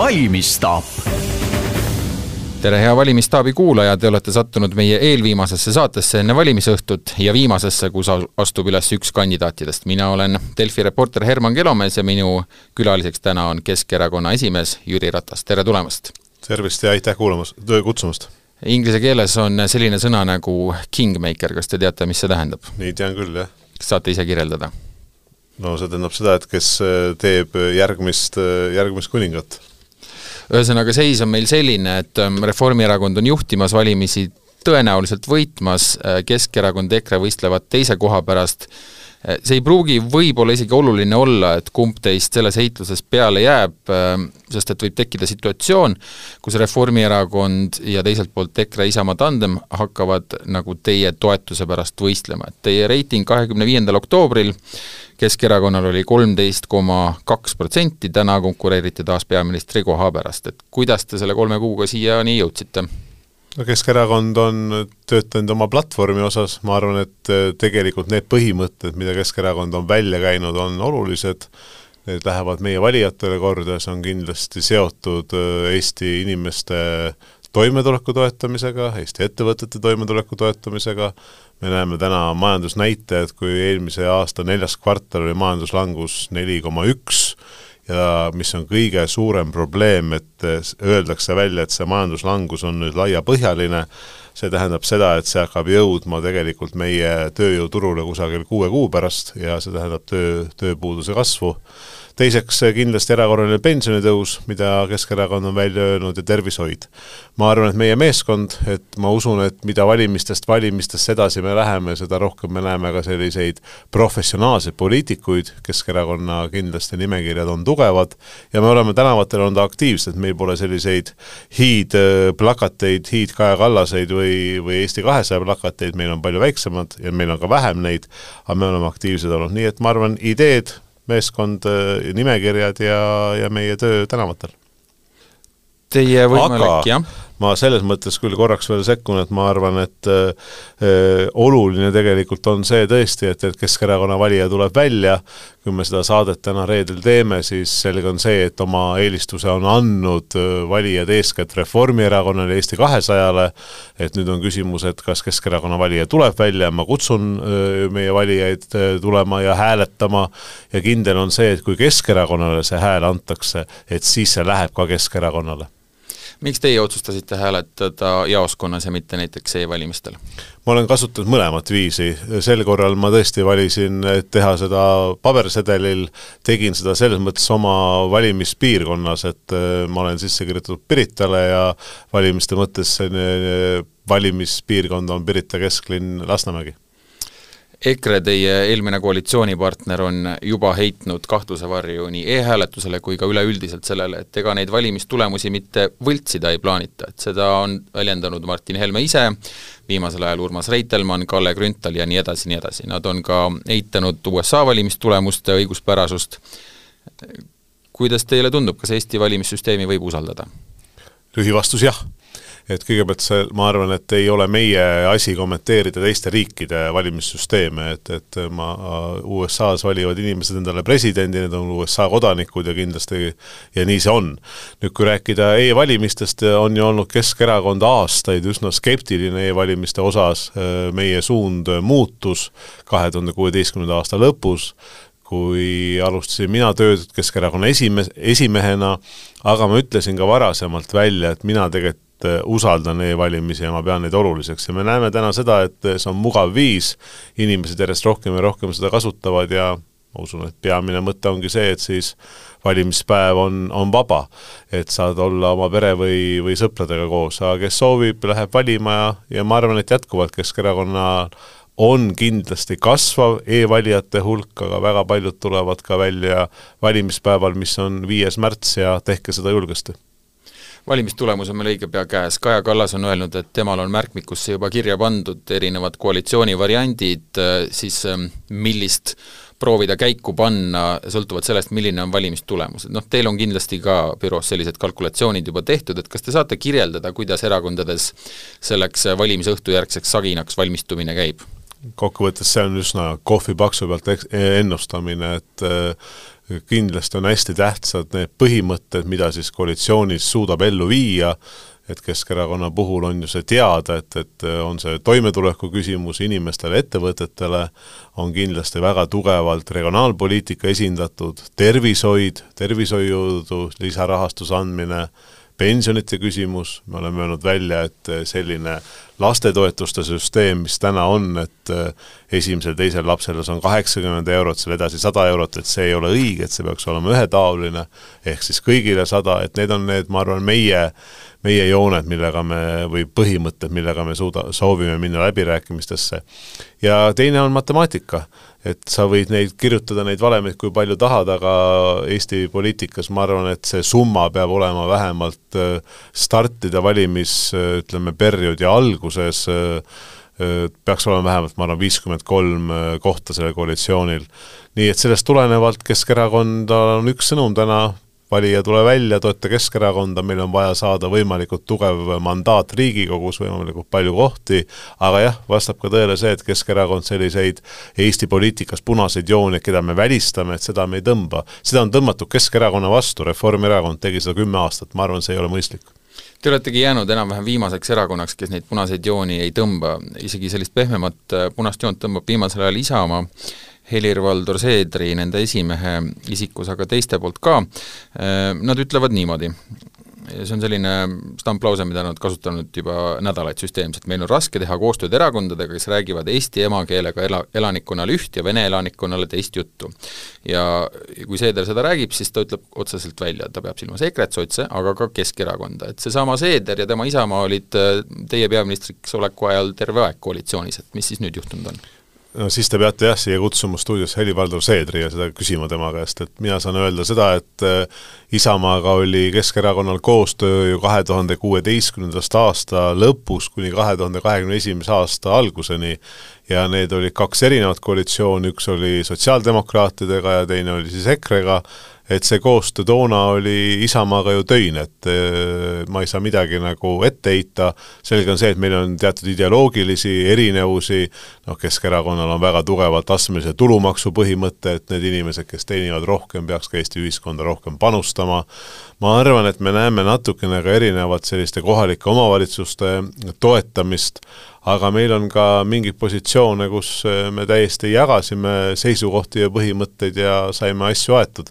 valimisstaap tere, hea valimisstaabi kuulaja, te olete sattunud meie eelviimasesse saatesse enne valimisõhtut ja viimasesse, kus astub üles üks kandidaatidest. mina olen Delfi reporter Herman Kelomees ja minu külaliseks täna on Keskerakonna esimees Jüri Ratas, tere tulemast! tervist ja aitäh kuulamast, kutsumast! Inglise keeles on selline sõna nagu kingmaker, kas te teate, mis see tähendab? nii tean küll, jah. kas saate ise kirjeldada? no see tähendab seda, et kes teeb järgmist, järgmist kuningat ühesõnaga, seis on meil selline, et ähm, Reformierakond on juhtimas valimisi tõenäoliselt võitmas, äh, Keskerakond, EKRE võistlevad teise koha pärast, äh, see ei pruugi võib-olla isegi oluline olla, et kumb teist selles heitluses peale jääb, ähm, sest et võib tekkida situatsioon, kus Reformierakond ja teiselt poolt EKRE Isamaa tandem hakkavad nagu teie toetuse pärast võistlema, et teie reiting kahekümne viiendal oktoobril Keskerakonnal oli kolmteist koma kaks protsenti, täna konkureeriti taas peaministri koha pärast, et kuidas te selle kolme kuuga siiani jõudsite? No Keskerakond on töötanud oma platvormi osas, ma arvan, et äh, tegelikult need põhimõtted, mida Keskerakond on välja käinud, on olulised, need lähevad meie valijatele korda, see on kindlasti seotud äh, Eesti inimeste toimetuleku toetamisega, Eesti ettevõtete toimetuleku toetamisega, me näeme täna majandusnäitajad, kui eelmise aasta neljas kvartal oli majanduslangus neli koma üks ja mis on kõige suurem probleem, et öeldakse välja, et see majanduslangus on nüüd laiapõhjaline, see tähendab seda, et see hakkab jõudma tegelikult meie tööjõuturule kusagil kuue kuu pärast ja see tähendab töö, tööpuuduse kasvu teiseks kindlasti erakorraline pensionitõus, mida Keskerakond on välja öelnud, ja tervishoid. ma arvan, et meie meeskond, et ma usun, et mida valimistest valimistesse edasi me läheme, seda rohkem me näeme ka selliseid professionaalseid poliitikuid, Keskerakonna kindlasti nimekirjad on tugevad ja me oleme tänavatel olnud aktiivsed, meil pole selliseid hiidplakateid, hiid-Kaja Kallaseid või, või Eesti kahesaja plakateid, meil on palju väiksemad ja meil on ka vähem neid, aga me oleme aktiivsed olnud, nii et ma arvan, ideed meeskond, äh, nimekirjad ja, ja meie töö tänavatel. Teie võimalik, jah? Ma selles mõttes küll korraks veel sekkun, et ma arvan, et äh, oluline tegelikult on see tõesti, et, et Keskerakonna valija tuleb välja, kui me seda saadet täna reedel teeme, siis selge on see, et oma eelistuse on andnud äh, valijad eeskätt Reformierakonnale, Eesti kahesajale, et nüüd on küsimus, et kas Keskerakonna valija tuleb välja, ma kutsun äh, meie valijaid tulema ja hääletama. Ja kindel on see, et kui Keskerakonnale see hääl antakse, et siis see läheb ka Keskerakonnale miks teie otsustasite hääletada jaoskonnas ja mitte näiteks e-valimistel? ma olen kasutanud mõlemat viisi, sel korral ma tõesti valisin, teha seda pabersedelil, tegin seda selles mõttes oma valimispiirkonnas, et äh, ma olen sisse kirjutatud Piritale ja valimiste mõttes äh, valimispiirkond on Pirita kesklinn Lasnamägi EKRE, teie eelmine koalitsioonipartner, on juba heitnud kahtluse varju nii e-hääletusele kui ka üleüldiselt sellele, et ega neid valimistulemusi mitte võltsida ei plaanita, et seda on väljendanud Martin Helme ise, viimasel ajal Urmas Reitelmann, Kalle Grünthal ja nii edasi, nii edasi, nad on ka eitanud USA valimistulemuste õiguspärasust. kuidas teile tundub, kas Eesti valimissüsteemi võib usaldada? lühivastus jah et kõigepealt see, ma arvan, et ei ole meie asi kommenteerida teiste riikide valimissüsteeme, et, et ma, USA-s valivad inimesed endale presidendi, need on USA kodanikud ja kindlasti, ja nii see on. nüüd kui rääkida e-valimistest, on ju olnud Keskerakond aastaid üsna skeptiline e-valimiste osas, meie suund muutus kahe tuhande kuueteistkümnenda aasta lõpus, kui alustasin mina tööd Keskerakonna esime-, esimehena, aga ma ütlesin ka varasemalt välja, et mina tegelikult et äh, usaldan e-valimisi ja ma pean neid oluliseks. Ja me näeme täna seda, et see on mugav viis, inimesed järjest rohkem ja rohkem seda kasutavad ja ma usun, et peamine mõte ongi see, et siis valimispäev on, on vaba. et saad olla oma pere või, või sõpradega koos, aga kes soovib, läheb valima ja, ja ma arvan, et jätkuvalt Keskerakonna on kindlasti kasvav e-valijate hulk, aga väga paljud tulevad ka välja valimispäeval, mis on viies märts ja tehke seda julgesti valimistulemus on meil õige pea käes, Kaja Kallas on öelnud, et temal on märkmikusse juba kirja pandud erinevad koalitsiooni variandid, äh, siis ähm, millist proovida käiku panna, sõltuvalt sellest, milline on valimistulemus, et noh, teil on kindlasti ka büroos sellised kalkulatsioonid juba tehtud, et kas te saate kirjeldada, kuidas erakondades selleks valimisõhtu järgseks saginaks valmistumine käib? Kokkuvõttes see on üsna kohvipaksu pealt ennustamine, et kindlasti on hästi tähtsad need põhimõtted, mida siis koalitsioonis suudab ellu viia, et Keskerakonna puhul on ju see teada, et, et on see toimetuleku küsimus inimestele, ettevõtetele, on kindlasti väga tugevalt regionaalpoliitika esindatud, tervishoid, tervishoidu lisarahastuse andmine, pensionite küsimus, me oleme öelnud välja, et selline lastetoetuste süsteem, mis täna on, et esimesel-teisel lapsel on kaheksakümmend eurot, seal edasi sada eurot, et see ei ole õige, et see peaks olema ühetaoline, ehk siis kõigile sada, et need on need, ma arvan, meie meie jooned, millega me, või põhimõtted, millega me suuda, soovime minna läbirääkimistesse. ja teine on matemaatika, et sa võid neid, kirjutada neid valemeid kui palju tahad, aga Eesti poliitikas ma arvan, et see summa peab olema vähemalt äh, startida valimis, äh, ütleme, perioodi alguses äh, peaks olema vähemalt, ma arvan, viiskümmend kolm kohta sellel koalitsioonil. nii et sellest tulenevalt Keskerakondal on üks sõnum täna, valija, tule välja, toeta Keskerakonda, meil on vaja saada võimalikult tugev mandaat Riigikogus, võimalikult palju kohti, aga jah, vastab ka tõele see, et Keskerakond selliseid Eesti poliitikas punaseid jooni, keda me välistame, et seda me ei tõmba. seda on tõmmatud Keskerakonna vastu, Reformierakond tegi seda kümme aastat, ma arvan, see ei ole mõistlik. Te oletegi jäänud enam-vähem viimaseks erakonnaks, kes neid punaseid jooni ei tõmba, isegi sellist pehmemat punast joont tõmbab viimasel ajal Isamaa Helir-Valdor Seedri, nende esimehe isikus, aga teiste poolt ka, äh, nad ütlevad niimoodi, see on selline stamplause, mida nad kasutanud juba nädalaid süsteemselt, meil on raske teha koostööd erakondadega, kes räägivad eesti emakeelega ela, elanikkonnale üht ja vene elanikkonnale teist juttu. ja kui Seeder seda räägib, siis ta ütleb otseselt välja, et ta peab silmas EKRE-t, sotse, aga ka Keskerakonda, et seesama Seeder ja tema Isamaa olid äh, teie peaministriks oleku ajal terve aeg koalitsioonis, et mis siis nüüd juhtunud on? No siis te peate jah, siia kutsuma stuudiosse Helir-Valdor Seedri ja seda küsima tema käest, et mina saan öelda seda, et äh, Isamaaga oli Keskerakonnal koostöö ju kahe tuhande kuueteistkümnendast aasta lõpus kuni kahe tuhande kahekümne esimese aasta alguseni ja need olid kaks erinevat koalitsiooni, üks oli sotsiaaldemokraatidega ja teine oli siis EKRE-ga et see koostöö toona oli Isamaaga ju töine, et äh, ma ei saa midagi nagu ette heita, selge on see, et meil on teatud ideoloogilisi erinevusi, noh, Keskerakonnal on väga tugevalt astmelise tulumaksu põhimõte, et need inimesed, kes teenivad rohkem, peaks ka Eesti ühiskonda rohkem panustama, ma arvan, et me näeme natukene ka erinevat selliste kohalike omavalitsuste toetamist, aga meil on ka mingeid positsioone, kus me täiesti jagasime seisukohti ja põhimõtteid ja saime asju aetud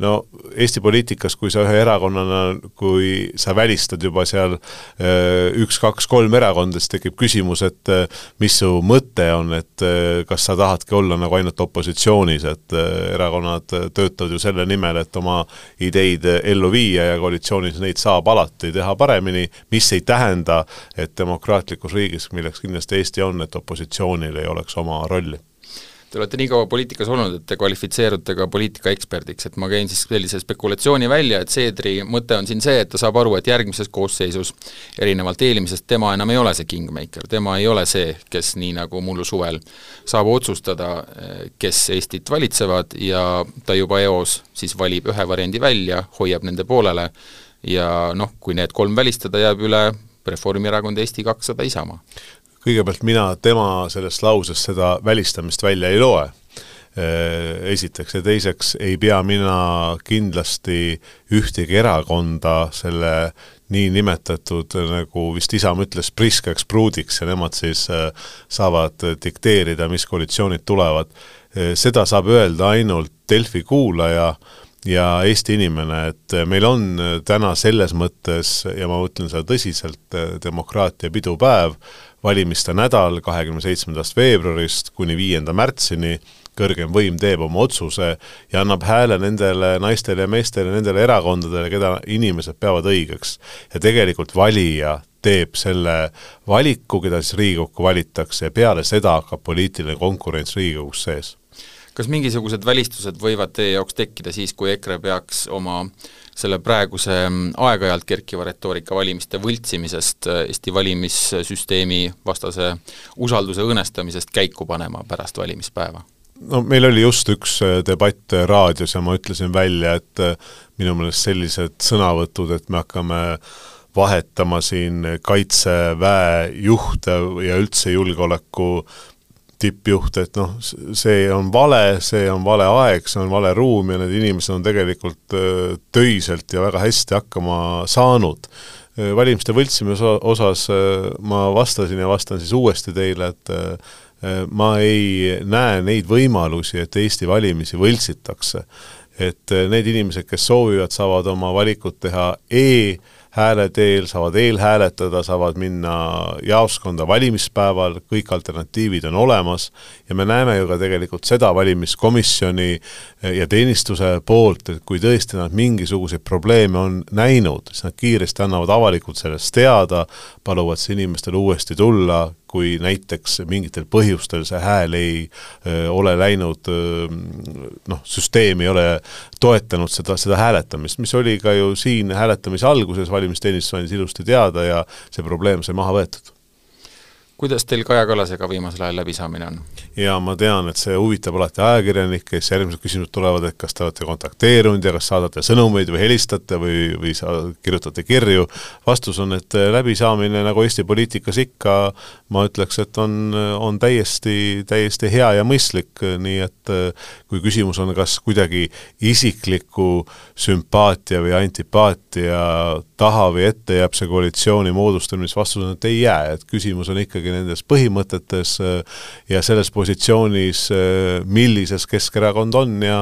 no Eesti poliitikas, kui sa ühe erakonnana, kui sa välistad juba seal äh, üks, kaks, kolm erakonda, siis tekib küsimus, et äh, mis su mõte on, et äh, kas sa tahadki olla nagu ainult opositsioonis, et erakonnad töötavad ju selle nimel, et oma ideid ellu viia ja koalitsioonis neid saab alati teha paremini, mis ei tähenda, et demokraatlikus riigis, milleks kindlasti Eesti on, et opositsioonil ei oleks oma rolli Te olete nii kaua poliitikas olnud, et te kvalifitseerute ka poliitikaeksperdiks, et ma käin siis sellise spekulatsiooni välja, et Seedri mõte on siin see, et ta saab aru, et järgmises koosseisus erinevalt eelmisest tema enam ei ole see kingmaker, tema ei ole see, kes nii nagu mullu suvel saab otsustada, kes Eestit valitsevad ja ta juba eos siis valib ühe variandi välja, hoiab nende poolele ja noh, kui need kolm välistada, jääb üle Reformierakond, Eesti kakssada, Isamaa kõigepealt mina tema sellest lausest seda välistamist välja ei loe esiteks, ja teiseks ei pea mina kindlasti ühtegi erakonda selle niinimetatud, nagu vist Isamaa ütles, priskaks pruudiks ja nemad siis saavad dikteerida, mis koalitsioonid tulevad. seda saab öelda ainult Delfi kuulaja ja Eesti inimene, et meil on täna selles mõttes, ja ma mõtlen seda tõsiselt, demokraatia pidupäev, valimiste nädal kahekümne seitsmendast veebruarist kuni viienda märtsini, kõrgem võim teeb oma otsuse ja annab hääle nendele naistele ja meestele, nendele erakondadele, keda inimesed peavad õigeks. ja tegelikult valija teeb selle valiku, keda siis Riigikokku valitakse ja peale seda hakkab poliitiline konkurents Riigikogus sees kas mingisugused välistused võivad teie jaoks tekkida siis, kui EKRE peaks oma selle praeguse mm, aeg-ajalt kerkiva retoorika valimiste võltsimisest, äh, Eesti valimissüsteemi vastase usalduse õõnestamisest käiku panema pärast valimispäeva? no meil oli just üks äh, debatt raadios ja ma ütlesin välja, et äh, minu meelest sellised sõnavõtud, et me hakkame vahetama siin kaitseväe juhte ja üldse julgeoleku tippjuht, et noh, see on vale, see on vale aeg, see on vale ruum ja need inimesed on tegelikult töiselt ja väga hästi hakkama saanud. valimiste võltsimise osas ma vastasin ja vastan siis uuesti teile, et ma ei näe neid võimalusi, et Eesti valimisi võltsitakse. et need inimesed, kes soovivad, saavad oma valikud teha e- hääle teel, saavad eelhääletada, saavad minna jaoskonda valimispäeval, kõik alternatiivid on olemas ja me näeme ju ka tegelikult seda valimiskomisjoni eh, ja teenistuse poolt, et kui tõesti nad mingisuguseid probleeme on näinud, siis nad kiiresti annavad avalikult sellest teada, paluvad siis inimestel uuesti tulla, kui näiteks mingitel põhjustel see hääl ei öö, ole läinud, noh, süsteem ei ole toetanud seda, seda hääletamist, mis oli ka ju siin hääletamise alguses, valimisteenistus andis ilusti teada ja see probleem sai maha võetud kuidas teil Kaja Kallasega viimasel ajal läbisaamine on? jaa, ma tean, et see huvitab alati ajakirjanikke, siis järgmised küsimused tulevad, et kas te olete kontakteerunud ja kas saadate sõnumeid või helistate või, või sa kirjutate kirju, vastus on, et läbisaamine, nagu Eesti poliitikas ikka, ma ütleks, et on, on täiesti, täiesti hea ja mõistlik, nii et kui küsimus on, kas kuidagi isikliku sümpaatia või antipaatia taha või ette jääb see koalitsiooni moodustamine, siis vastus on, et ei jää, et küsimus on ikkagi nendes põhimõtetes äh, ja selles positsioonis, äh, millises Keskerakond on ja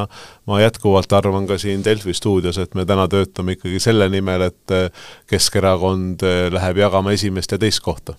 ma jätkuvalt arvan ka siin Delfi stuudios, et me täna töötame ikkagi selle nimel, et äh, Keskerakond läheb jagama esimest ja teist kohta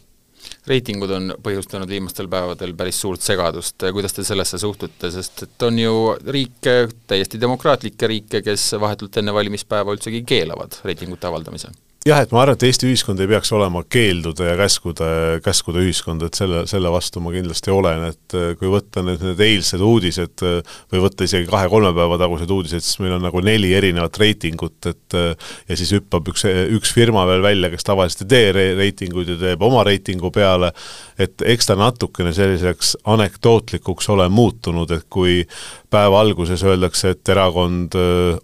reitingud on põhjustanud viimastel päevadel päris suurt segadust, kuidas te sellesse suhtute, sest et on ju riike, täiesti demokraatlikke riike, kes vahetult enne valimispäeva üldsegi keelavad reitingute avaldamise jah, et ma arvan, et Eesti ühiskond ei peaks olema keeldude ja käskude, käskude ühiskond, et selle, selle vastu ma kindlasti olen, et äh, kui võtta nüüd need eilsed uudised äh, või võtta isegi kahe-kolme päeva tagused uudised, siis meil on nagu neli erinevat reitingut, et äh, ja siis hüppab üks, üks firma veel välja, kes tavaliselt ei tee reitinguid ja teeb oma reitingu peale, et eks ta natukene selliseks anekdootlikuks ole muutunud, et kui päeva alguses öeldakse, et erakond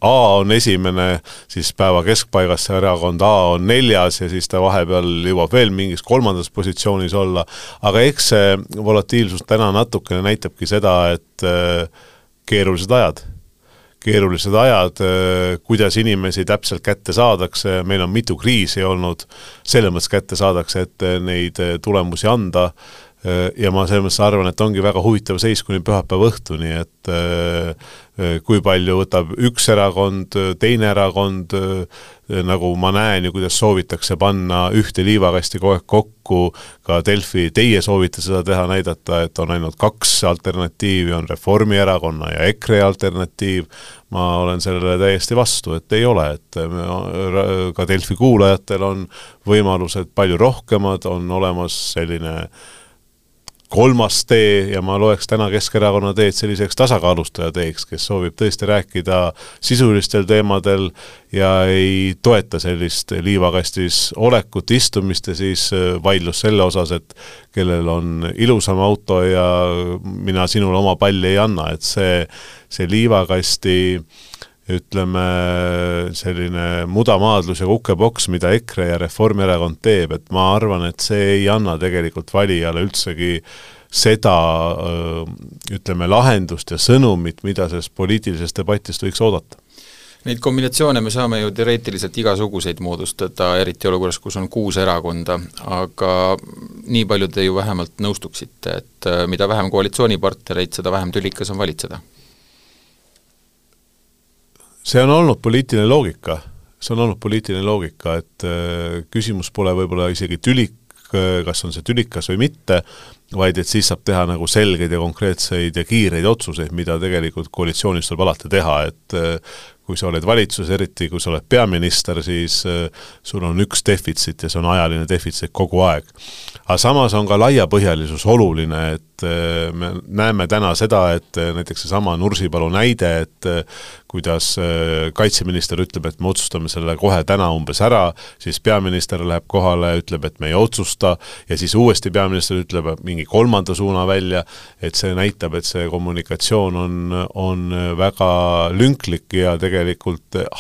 A on esimene, siis päeva keskpaigas see erakond A on neljas ja siis ta vahepeal jõuab veel mingis kolmandas positsioonis olla, aga eks see volatiilsus täna natukene näitabki seda, et äh, keerulised ajad. Keerulised ajad, äh, kuidas inimesi täpselt kätte saadakse, meil on mitu kriisi olnud, selles mõttes kätte saadakse, et neid tulemusi anda. Äh, ja ma selles mõttes arvan, et ongi väga huvitav seis kuni pühapäeva õhtuni, et äh, äh, kui palju võtab üks erakond, teine erakond, nagu ma näen ju, kuidas soovitakse panna ühte liivakasti kogu aeg kokku, ka Delfi, teie soovite seda teha, näidata, et on ainult kaks alternatiivi, on Reformierakonna ja EKRE alternatiiv, ma olen sellele täiesti vastu, et ei ole, et ka Delfi kuulajatel on võimalused palju rohkemad, on olemas selline äh, kolmas tee ja ma loeks täna Keskerakonna teed selliseks tasakaalustaja teeks, kes soovib tõesti rääkida sisulistel teemadel ja ei toeta sellist liivakastis olekut, istumist ja siis äh, vaidlus selle osas, et kellel on ilusam auto ja mina sinule oma palli ei anna, et see, see liivakasti ütleme, selline mudamaadlus ja kukepoks, mida EKRE ja Reformierakond teeb, et ma arvan, et see ei anna tegelikult valijale üldsegi seda ütleme, lahendust ja sõnumit, mida sellest poliitilisest debatist võiks oodata. Neid kombinatsioone me saame ju teoreetiliselt igasuguseid moodustada, eriti olukorras, kus on kuus erakonda, aga nii palju te ju vähemalt nõustuksite, et mida vähem koalitsioonipartnereid, seda vähem tülikas on valitseda see on olnud poliitiline loogika, see on olnud poliitiline loogika, et äh, küsimus pole võib-olla isegi tülik, äh, kas on see tülikas või mitte, vaid et siis saab teha nagu selgeid ja konkreetseid ja kiireid otsuseid, mida tegelikult koalitsioonis tuleb alati teha, et äh, kui sa oled valitsuses, eriti kui sa oled peaminister, siis sul on üks defitsiit ja see on ajaline defitsiit kogu aeg. aga samas on ka laiapõhjalisus oluline, et me näeme täna seda, et näiteks seesama Nursipalu näide, et kuidas äh, kaitseminister ütleb, et me otsustame selle kohe täna umbes ära, siis peaminister läheb kohale, ütleb, et me ei otsusta, ja siis uuesti peaminister ütleb mingi kolmanda suuna välja, et see näitab, et see kommunikatsioon on, on väga lünklik ja tegelikult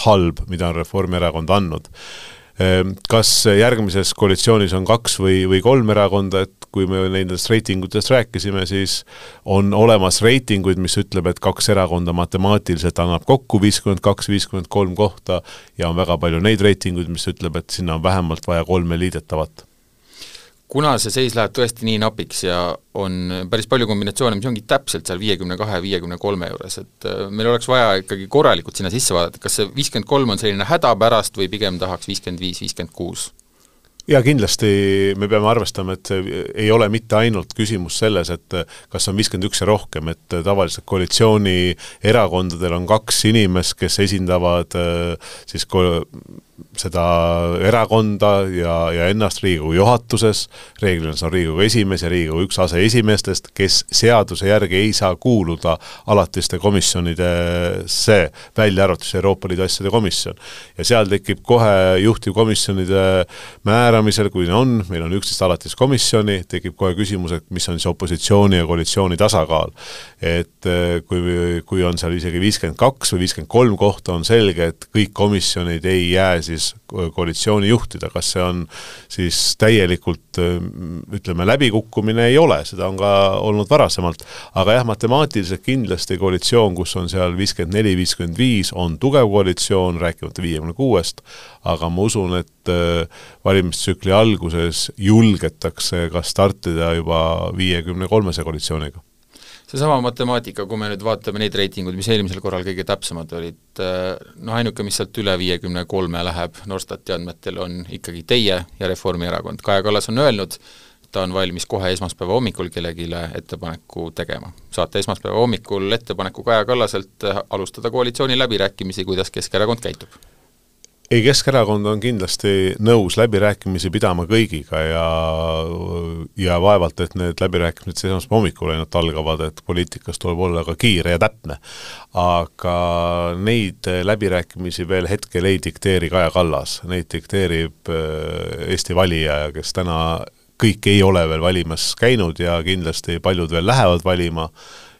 halb, mida on Reformierakond andnud. Ehm, kas järgmises koalitsioonis on kaks või, või kolm erakonda, et kui me nendest reitingutest rääkisime, siis on olemas reitinguid, mis ütleb, et kaks erakonda matemaatiliselt annab kokku viiskümmend kaks, viiskümmend kolm kohta ja on väga palju neid reitinguid, mis ütleb, et sinna on vähemalt vaja kolme liidetavat kuna see seis läheb tõesti nii napiks ja on päris palju kombinatsioone, mis ongi täpselt seal viiekümne kahe, viiekümne kolme juures, et äh, meil oleks vaja ikkagi korralikult sinna sisse vaadata, kas see viiskümmend kolm on selline hädapärast või pigem tahaks viiskümmend viis, viiskümmend kuus? ja kindlasti me peame arvestama, et ei ole mitte ainult küsimus selles, et kas on viiskümmend üks ja rohkem, et tavaliselt koalitsioonierakondadel on kaks inimest, kes esindavad äh, siis ko-, seda erakonda ja, ja ennast Riigikogu juhatuses, reeglina see on Riigikogu esimees ja Riigikogu üks aseesimeestest, kes seaduse järgi ei saa kuuluda alatiste komisjonidesse, välja arvatud see Euroopa Liidu asjade komisjon. ja seal tekib kohe juhtivkomisjonide määramisel, kui on, meil on üksteist alatist komisjoni, tekib kohe küsimus, et mis on siis opositsiooni ja koalitsiooni tasakaal. et eh, kui, kui on seal isegi viiskümmend kaks või viiskümmend kolm kohta, on selge, et kõik komisjonid ei jää siis koalitsiooni juhtida, kas see on siis täielikult ütleme, läbikukkumine, ei ole, seda on ka olnud varasemalt. aga jah, matemaatiliselt kindlasti koalitsioon, kus on seal viiskümmend neli, viiskümmend viis, on tugev koalitsioon, rääkimata viiekümne kuuest, aga ma usun, et äh, valimistsükli alguses julgetakse ka startida juba viiekümne kolmese koalitsiooniga seesama matemaatika, kui me nüüd vaatame neid reitinguid, mis eelmisel korral kõige täpsemad olid, noh ainuke, mis sealt üle viiekümne kolme läheb Norstati andmetel, on ikkagi teie ja Reformierakond. Kaja Kallas on öelnud, ta on valmis kohe esmaspäeva hommikul kellelegi ettepaneku tegema. saate esmaspäeva hommikul ettepaneku Kaja Kallaselt alustada koalitsiooni läbirääkimisi, kuidas Keskerakond käitub ei, Keskerakond on kindlasti nõus läbirääkimisi pidama kõigiga ja ja vaevalt, et need läbirääkimised esmaspäeva hommikul ainult algavad, et poliitikas tuleb olla ka kiire ja täpne. aga neid läbirääkimisi veel hetkel ei dikteeri Kaja Kallas, neid dikteerib äh, Eesti valija, kes täna kõik ei ole veel valimas käinud ja kindlasti paljud veel lähevad valima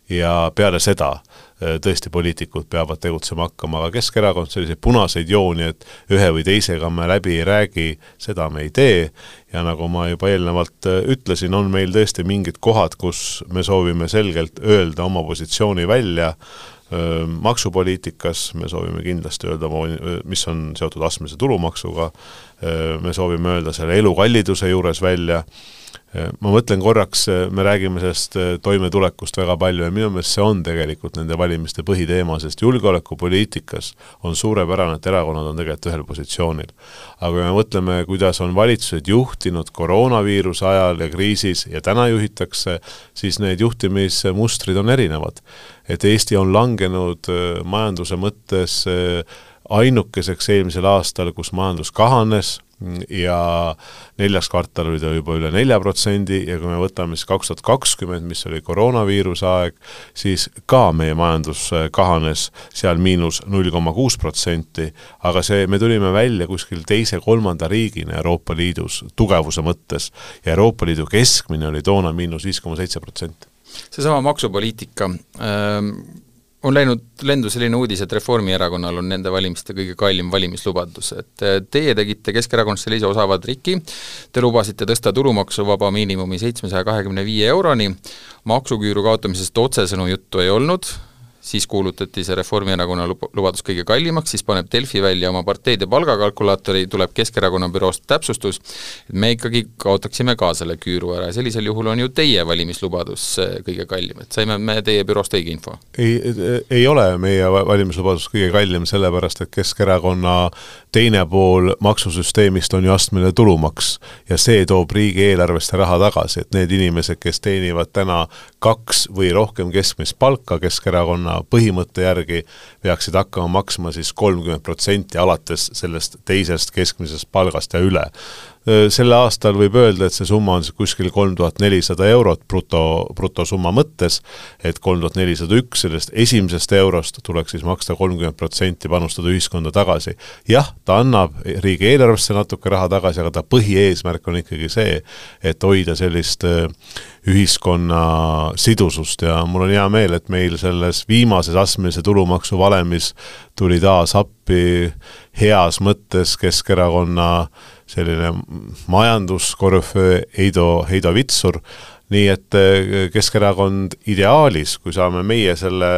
ja peale seda äh, tõesti poliitikud peavad tegutsema hakkama, aga Keskerakond selliseid punaseid jooni, et ühe või teisega me läbi ei räägi, seda me ei tee. Ja nagu ma juba eelnevalt äh, ütlesin, on meil tõesti mingid kohad, kus me soovime selgelt öelda oma positsiooni välja, äh, maksupoliitikas me soovime kindlasti öelda mis on seotud astmelise tulumaksuga, me soovime öelda selle elukalliduse juures välja, ma mõtlen korraks, me räägime sellest äh, toimetulekust väga palju ja minu meelest see on tegelikult nende valimiste põhiteema, sest julgeolekupoliitikas on suurepärane, et erakonnad on tegelikult ühel positsioonil. aga kui me mõtleme, kuidas on valitsused juhtinud koroonaviiruse ajal ja kriisis ja täna juhitakse, siis need juhtimismustrid on erinevad. et Eesti on langenud äh, majanduse mõttes äh, ainukeseks eelmisel aastal, kus majandus kahanes, ja neljas kvartal oli ta juba üle nelja protsendi ja kui me võtame siis kaks tuhat kakskümmend, mis oli koroonaviiruse aeg, siis ka meie majandus äh, kahanes seal miinus null koma kuus protsenti, aga see, me tulime välja kuskil teise-kolmanda riigina Euroopa Liidus tugevuse mõttes ja Euroopa Liidu keskmine oli toona miinus viis koma seitse protsenti. Seesama maksupoliitika ähm,, on läinud lendu selline uudis, et Reformierakonnal on nende valimiste kõige kallim valimislubadus, et eh, teie tegite Keskerakonnas sellise osava triki, te lubasite tõsta tulumaksuvaba miinimumi seitsmesaja kahekümne viie euroni, maksuküüru kaotamisest otsesõnu juttu ei olnud, siis kuulutati see Reformierakonna lubadus kõige kallimaks, siis paneb Delfi välja oma parteide palgakalkulaatori, tuleb Keskerakonna büroost täpsustus, et me ikkagi kaotaksime ka selle küüru ära ja sellisel juhul on ju teie valimislubadus kõige kallim, et saime me teie büroost õige info? ei, ei ole meie valimislubadus kõige kallim, sellepärast et Keskerakonna teine pool maksusüsteemist on ju astmeline tulumaks ja see toob riigieelarvesse raha tagasi, et need inimesed, kes teenivad täna kaks või rohkem keskmist palka Keskerakonna põhimõtte järgi, peaksid hakkama maksma siis kolmkümmend protsenti alates sellest teisest keskmisest palgast ja üle selle aastal võib öelda, et see summa on kuskil kolm tuhat nelisada eurot bruto, brutosumma mõttes, et kolm tuhat nelisada üks sellest esimesest eurost tuleks siis maksta kolmkümmend protsenti, panustada ühiskonda tagasi. jah, ta annab riigieelarvesse natuke raha tagasi, aga ta põhieesmärk on ikkagi see, et hoida sellist ühiskonna sidusust ja mul on hea meel, et meil selles viimases astmelise tulumaksu valemis tuli taas appi heas mõttes Keskerakonna selline majanduskorüföö Heido, Heido Vitsur, nii et äh, Keskerakond ideaalis, kui saame meie selle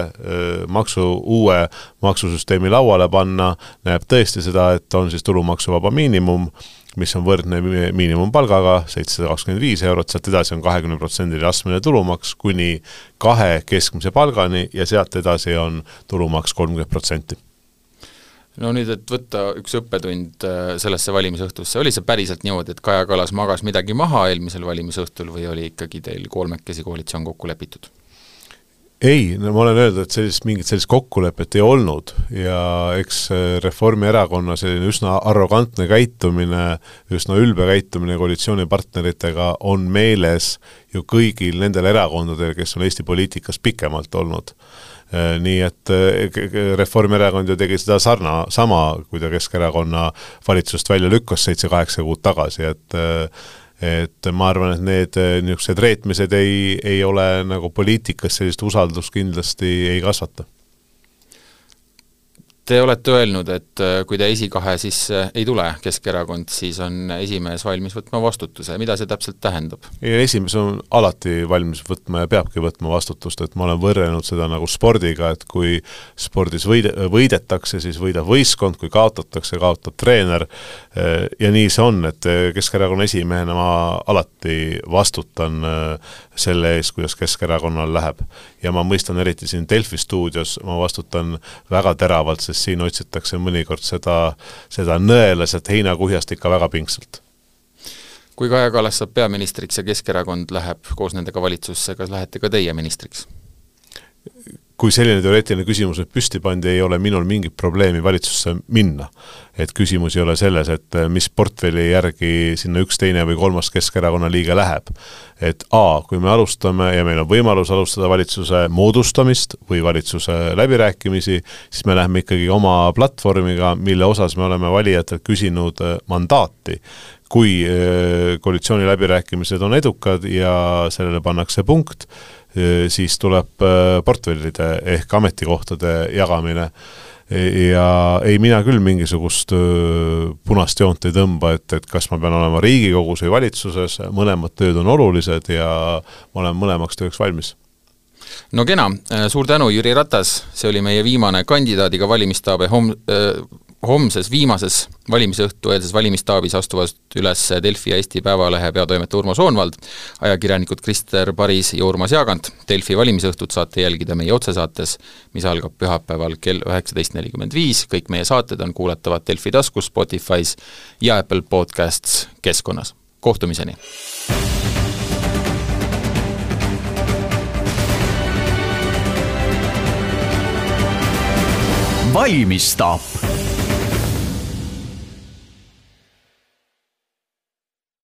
maksu, uue maksusüsteemi lauale panna, näeb tõesti seda, et on siis tulumaksuvaba miinimum, mis on võrdne miinimumpalgaga, seitsesada kakskümmend viis eurot, sealt edasi on kahekümne protsendiline astmeline tulumaks kuni kahe keskmise palgani ja sealt edasi on tulumaks kolmkümmend protsenti no nüüd, et võtta üks õppetund äh, sellesse valimisõhtusse, oli see päriselt niimoodi, et Kaja Kallas magas midagi maha eelmisel valimisõhtul või oli ikkagi teil kolmekesi koalitsioon kokku lepitud? ei, no ma olen öelnud, et sellist, mingit sellist kokkulepet ei olnud ja eks Reformierakonna selline üsna arrogantne käitumine, üsna ülbe käitumine koalitsioonipartneritega on meeles ju kõigil nendel erakondadel, kes on Eesti poliitikas pikemalt olnud. Äh, nii et äh, Reformierakond ju tegi seda sarna, sama, kui ta Keskerakonna valitsust välja lükkas seitse-kaheksa kuud tagasi, et äh, et ma arvan, et need niisugused reetmised ei, ei ole nagu poliitikas sellist usaldust kindlasti ei kasvata Te olete öelnud, et äh, kui te esikahe sisse ei tule, Keskerakond, siis on esimees valmis võtma vastutuse, mida see täpselt tähendab? esimees on alati valmis võtma ja peabki võtma vastutust, et ma olen võrrelnud seda nagu spordiga, et kui spordis võide, võidetakse, siis võidab võistkond, kui kaotatakse, kaotab treener, äh, ja nii see on, et Keskerakonna esimehena ma alati vastutan äh, selle eest, kuidas Keskerakonnal läheb. ja ma mõistan eriti siin Delfi stuudios, ma vastutan väga teravalt, sest siin otsitakse mõnikord seda, seda nõela sealt heinakuhjast ikka väga pingsalt. kui Kaja Kallas saab peaministriks ja Keskerakond läheb koos nendega valitsusse, kas lähete ka teie ministriks? Kui selline teoreetiline küsimus nüüd püsti pandi, ei ole minul mingit probleemi valitsusse minna. et küsimus ei ole selles, et eh, mis portfelli järgi sinna üks, teine või kolmas Keskerakonna liige läheb. et A, kui me alustame ja meil on võimalus alustada valitsuse moodustamist või valitsuse läbirääkimisi, siis me läheme ikkagi oma platvormiga, mille osas me oleme valijatelt küsinud eh, mandaati kui eh, koalitsiooniläbirääkimised on edukad ja sellele pannakse punkt, siis tuleb portfellide ehk ametikohtade jagamine. Ja ei, mina küll mingisugust punast joont ei tõmba, et, et kas ma pean olema Riigikogus või valitsuses, mõlemad tööd on olulised ja ma olen mõlemaks tööks valmis. No kena, suur tänu, Jüri Ratas, see oli meie viimane kandidaadiga valimistaabe hom-, homses viimases valimisõhtu eelses valimistaabis astuvad üles Delfi ja Eesti Päevalehe peatoimetaja Urmo Soonvald, ajakirjanikud Krister Paris ja Urmas Jaagant. Delfi valimisõhtut saate jälgida meie otsesaates, mis algab pühapäeval kell üheksateist nelikümmend viis, kõik meie saated on kuulatavad Delfi taskus, Spotify's ja Apple Podcasts keskkonnas. kohtumiseni! valmistaap